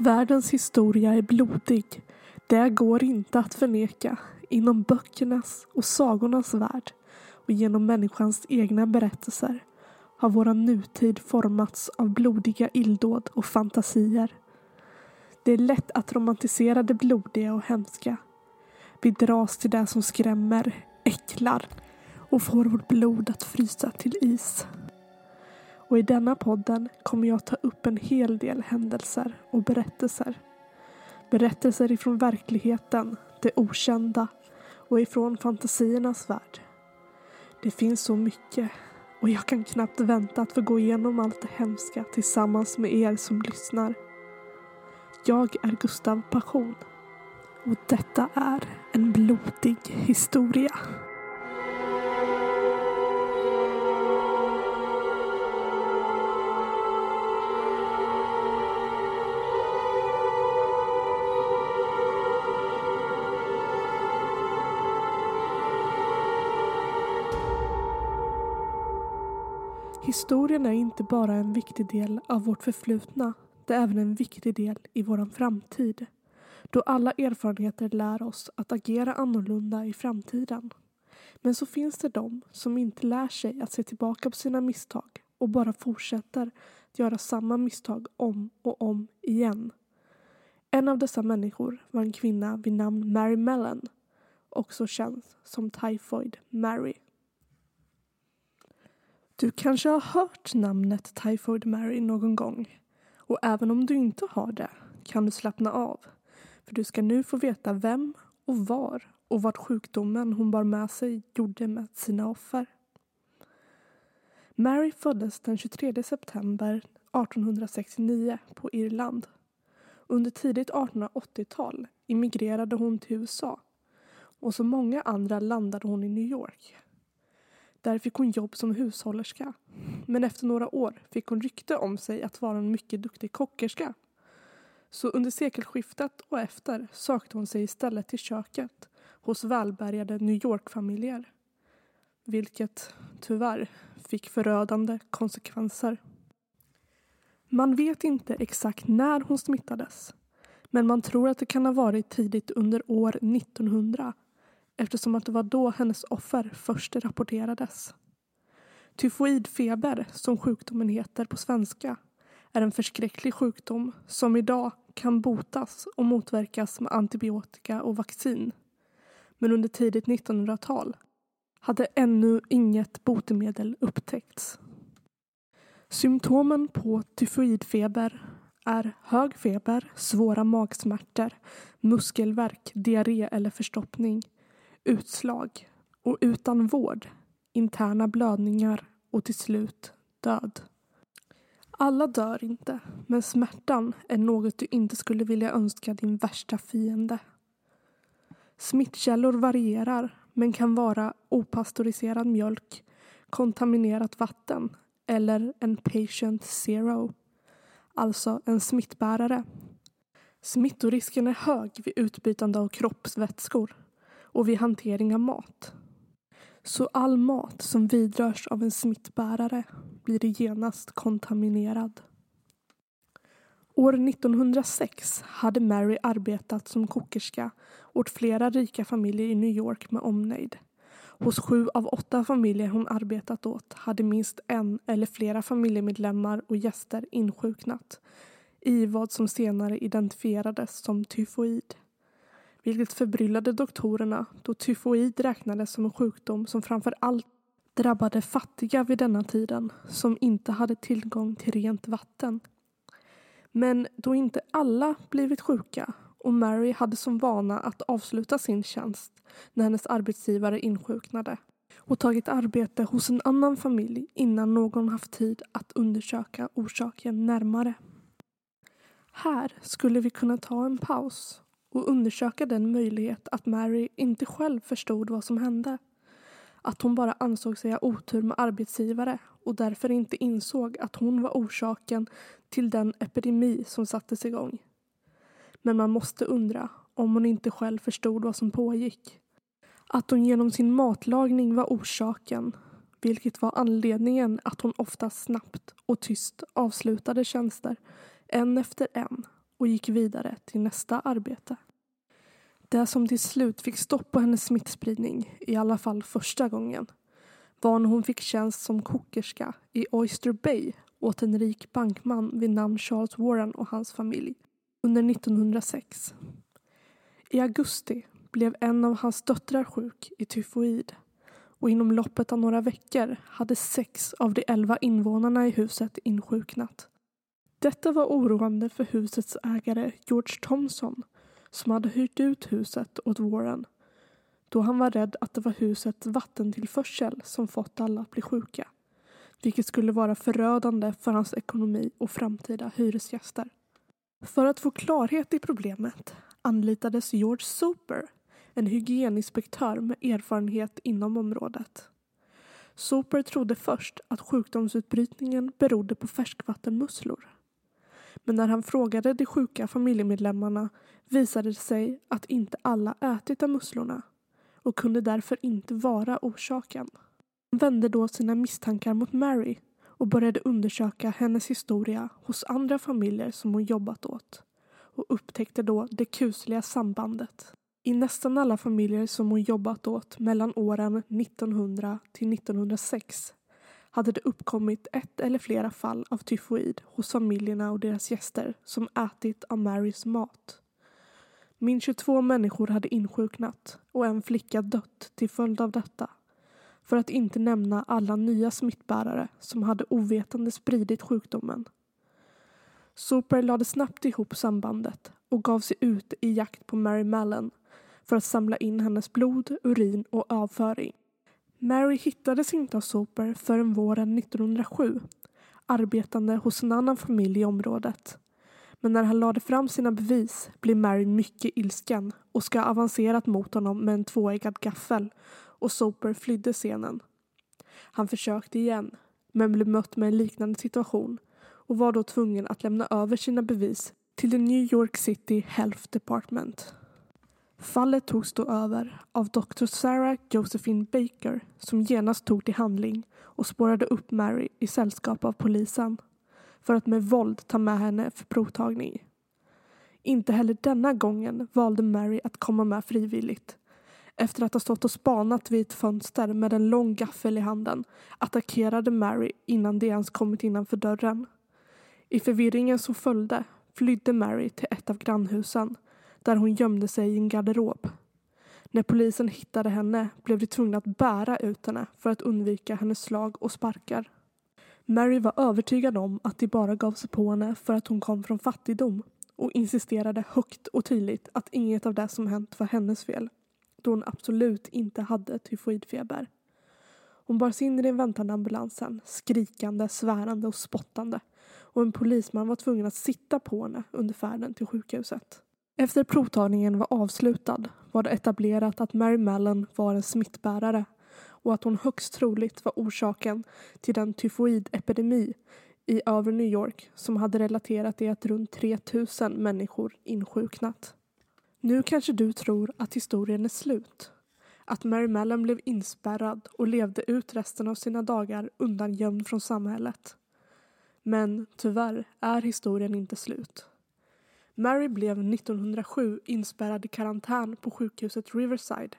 Att världens historia är blodig, det går inte att förneka inom böckernas och sagornas värld och genom människans egna berättelser har vår nutid formats av blodiga illdåd och fantasier. Det är lätt att romantisera det blodiga och hemska. Vi dras till det som skrämmer, äcklar och får vårt blod att frysa till is. Och i denna podden kommer jag ta upp en hel del händelser och berättelser. Berättelser ifrån verkligheten, det okända och ifrån fantasiernas värld. Det finns så mycket och jag kan knappt vänta att få gå igenom allt det hemska tillsammans med er som lyssnar. Jag är Gustav Passion och detta är en blodig historia. Historien är inte bara en viktig del av vårt förflutna. Det är även en viktig del i vår framtid. Då alla erfarenheter lär oss att agera annorlunda i framtiden. Men så finns det de som inte lär sig att se tillbaka på sina misstag och bara fortsätter att göra samma misstag om och om igen. En av dessa människor var en kvinna vid namn Mary Mellon, också känd som Typhoid Mary. Du kanske har hört namnet Typhoid Mary någon gång. Och även om du inte har det kan du slappna av. För du ska nu få veta vem och var och vad sjukdomen hon bar med sig gjorde med sina offer. Mary föddes den 23 september 1869 på Irland. Under tidigt 1880-tal immigrerade hon till USA och som många andra landade hon i New York där fick hon jobb som hushållerska. Men efter några år fick hon rykte om sig att vara en mycket duktig kockerska. Så under sekelskiftet och efter sökte hon sig istället till köket hos välbärgade New York-familjer. Vilket tyvärr fick förödande konsekvenser. Man vet inte exakt när hon smittades. Men man tror att det kan ha varit tidigt under år 1900 eftersom att det var då hennes offer först rapporterades. Tyfoidfeber, som sjukdomen heter på svenska, är en förskräcklig sjukdom som idag kan botas och motverkas med antibiotika och vaccin. Men under tidigt 1900-tal hade ännu inget botemedel upptäckts. Symptomen på tyfoidfeber är hög feber, svåra magsmärtor, muskelvärk, diarré eller förstoppning utslag och utan vård interna blödningar och till slut död. Alla dör inte, men smärtan är något du inte skulle vilja önska din värsta fiende. Smittkällor varierar, men kan vara opastöriserad mjölk, kontaminerat vatten eller en patient zero, alltså en smittbärare. Smittorisken är hög vid utbytande av kroppsvätskor och vid hantering av mat. Så all mat som vidrörs av en smittbärare blir genast kontaminerad. År 1906 hade Mary arbetat som kokerska åt flera rika familjer i New York med omnejd. Hos sju av åtta familjer hon arbetat åt hade minst en eller flera familjemedlemmar och gäster insjuknat i vad som senare identifierades som tyfoid vilket förbryllade doktorerna då tyfoid räknades som en sjukdom som framför allt drabbade fattiga vid denna tiden som inte hade tillgång till rent vatten. Men då inte alla blivit sjuka och Mary hade som vana att avsluta sin tjänst när hennes arbetsgivare insjuknade och tagit arbete hos en annan familj innan någon haft tid att undersöka orsaken närmare. Här skulle vi kunna ta en paus och undersöka den möjlighet att Mary inte själv förstod vad som hände. Att hon bara ansåg sig ha otur med arbetsgivare och därför inte insåg att hon var orsaken till den epidemi som sattes igång. Men man måste undra om hon inte själv förstod vad som pågick. Att hon genom sin matlagning var orsaken, vilket var anledningen att hon ofta snabbt och tyst avslutade tjänster, en efter en och gick vidare till nästa arbete. Det som till slut fick stopp på hennes smittspridning, i alla fall första gången, var när hon fick tjänst som kokerska i Oyster Bay åt en rik bankman vid namn Charles Warren och hans familj under 1906. I augusti blev en av hans döttrar sjuk i tyfoid och inom loppet av några veckor hade sex av de elva invånarna i huset insjuknat. Detta var oroande för husets ägare George Thompson som hade hyrt ut huset åt Warren då han var rädd att det var husets vattentillförsel som fått alla att bli sjuka vilket skulle vara förödande för hans ekonomi och framtida hyresgäster. För att få klarhet i problemet anlitades George Soper, en hygieninspektör med erfarenhet inom området. Soper trodde först att sjukdomsutbrytningen berodde på färskvattenmusslor. Men när han frågade de sjuka familjemedlemmarna visade det sig att inte alla ätit av musslorna och kunde därför inte vara orsaken. Han vände då sina misstankar mot Mary och började undersöka hennes historia hos andra familjer som hon jobbat åt och upptäckte då det kusliga sambandet. I nästan alla familjer som hon jobbat åt mellan åren 1900 till 1906 hade det uppkommit ett eller flera fall av tyfoid hos familjerna och deras gäster som ätit av Marys mat. Minst 22 människor hade insjuknat och en flicka dött till följd av detta. För att inte nämna alla nya smittbärare som hade ovetande spridit sjukdomen. Soper lade snabbt ihop sambandet och gav sig ut i jakt på Mary Mallon för att samla in hennes blod, urin och avföring. Mary hittades inte av Soper förrän våren 1907 arbetande hos en annan familj i området. Men när han lade fram sina bevis blev Mary mycket ilsken och ska ha avancerat mot honom med en tvåeggad gaffel och Soper flydde scenen. Han försökte igen men blev mött med en liknande situation och var då tvungen att lämna över sina bevis till the New York City Health Department. Fallet togs då över av Dr. Sarah Josephine Baker som genast tog till handling och spårade upp Mary i sällskap av polisen för att med våld ta med henne för provtagning. Inte heller denna gången valde Mary att komma med frivilligt. Efter att ha stått och spanat vid ett fönster med en lång gaffel i handen attackerade Mary innan de ens kommit innanför dörren. I förvirringen som följde flydde Mary till ett av grannhusen där hon gömde sig i en garderob. När polisen hittade henne blev de tvungna att bära ut henne för att undvika hennes slag och sparkar. Mary var övertygad om att de bara gav sig på henne för att hon kom från fattigdom och insisterade högt och tydligt att inget av det som hänt var hennes fel då hon absolut inte hade tyfoidfeber. Hon bars in i den väntande ambulansen, skrikande, svärande och spottande och en polisman var tvungen att sitta på henne under färden till sjukhuset. Efter provtagningen var avslutad var det etablerat att Mary Mallon var en smittbärare och att hon högst troligt var orsaken till den tyfoidepidemi i övre New York som hade relaterat till att runt 3000 människor insjuknat. Nu kanske du tror att historien är slut. Att Mary Mallon blev inspärrad och levde ut resten av sina dagar undangömd från samhället. Men tyvärr är historien inte slut. Mary blev 1907 inspärrad i karantän på sjukhuset Riverside.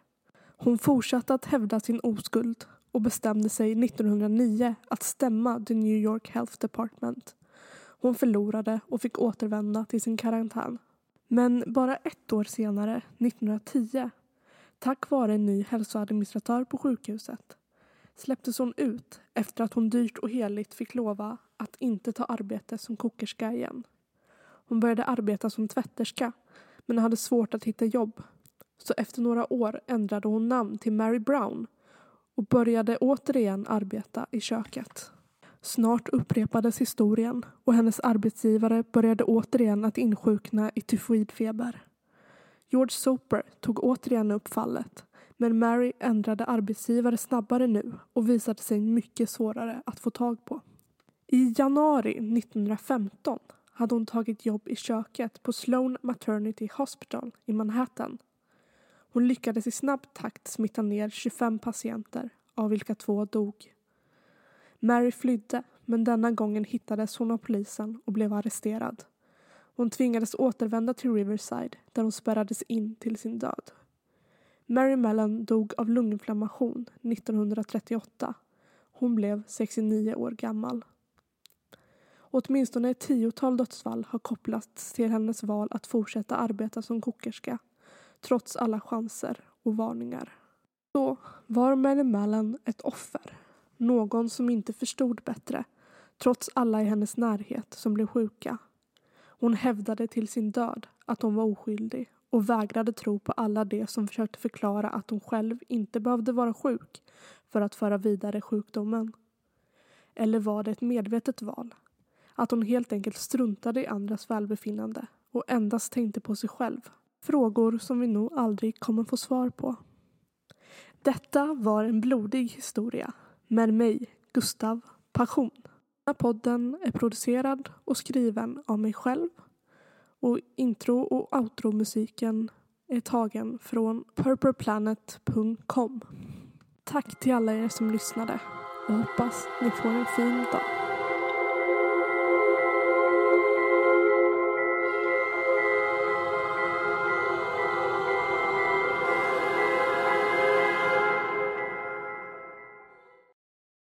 Hon fortsatte att hävda sin oskuld och bestämde sig 1909 att stämma the New York Health Department. Hon förlorade och fick återvända till sin karantän. Men bara ett år senare, 1910, tack vare en ny hälsoadministratör på sjukhuset, släpptes hon ut efter att hon dyrt och heligt fick lova att inte ta arbete som kokerska igen. Hon började arbeta som tvätterska men hade svårt att hitta jobb. Så efter några år ändrade hon namn till Mary Brown och började återigen arbeta i köket. Snart upprepades historien och hennes arbetsgivare började återigen att insjukna i tyfoidfeber. George Soper tog återigen upp fallet men Mary ändrade arbetsgivare snabbare nu och visade sig mycket svårare att få tag på. I januari 1915 hade hon tagit jobb i köket på Sloan Maternity Hospital i Manhattan. Hon lyckades i snabb takt smitta ner 25 patienter, av vilka två dog. Mary flydde, men denna gången hittades hon av polisen och blev arresterad. Hon tvingades återvända till Riverside där hon spärrades in till sin död. Mary Mellon dog av lunginflammation 1938. Hon blev 69 år gammal. Åtminstone ett tiotal dödsfall har kopplats till hennes val att fortsätta arbeta som kokerska trots alla chanser och varningar. Så var Mary Mallon ett offer? Någon som inte förstod bättre trots alla i hennes närhet som blev sjuka. Hon hävdade till sin död att hon var oskyldig och vägrade tro på alla de som försökte förklara att hon själv inte behövde vara sjuk för att föra vidare sjukdomen. Eller var det ett medvetet val? Att hon helt enkelt struntade i andras välbefinnande och endast tänkte på sig själv. Frågor som vi nog aldrig kommer få svar på. Detta var en blodig historia med mig, Gustav Passion. Den här podden är producerad och skriven av mig själv och intro och outro-musiken är tagen från purpleplanet.com. Tack till alla er som lyssnade och hoppas ni får en fin dag.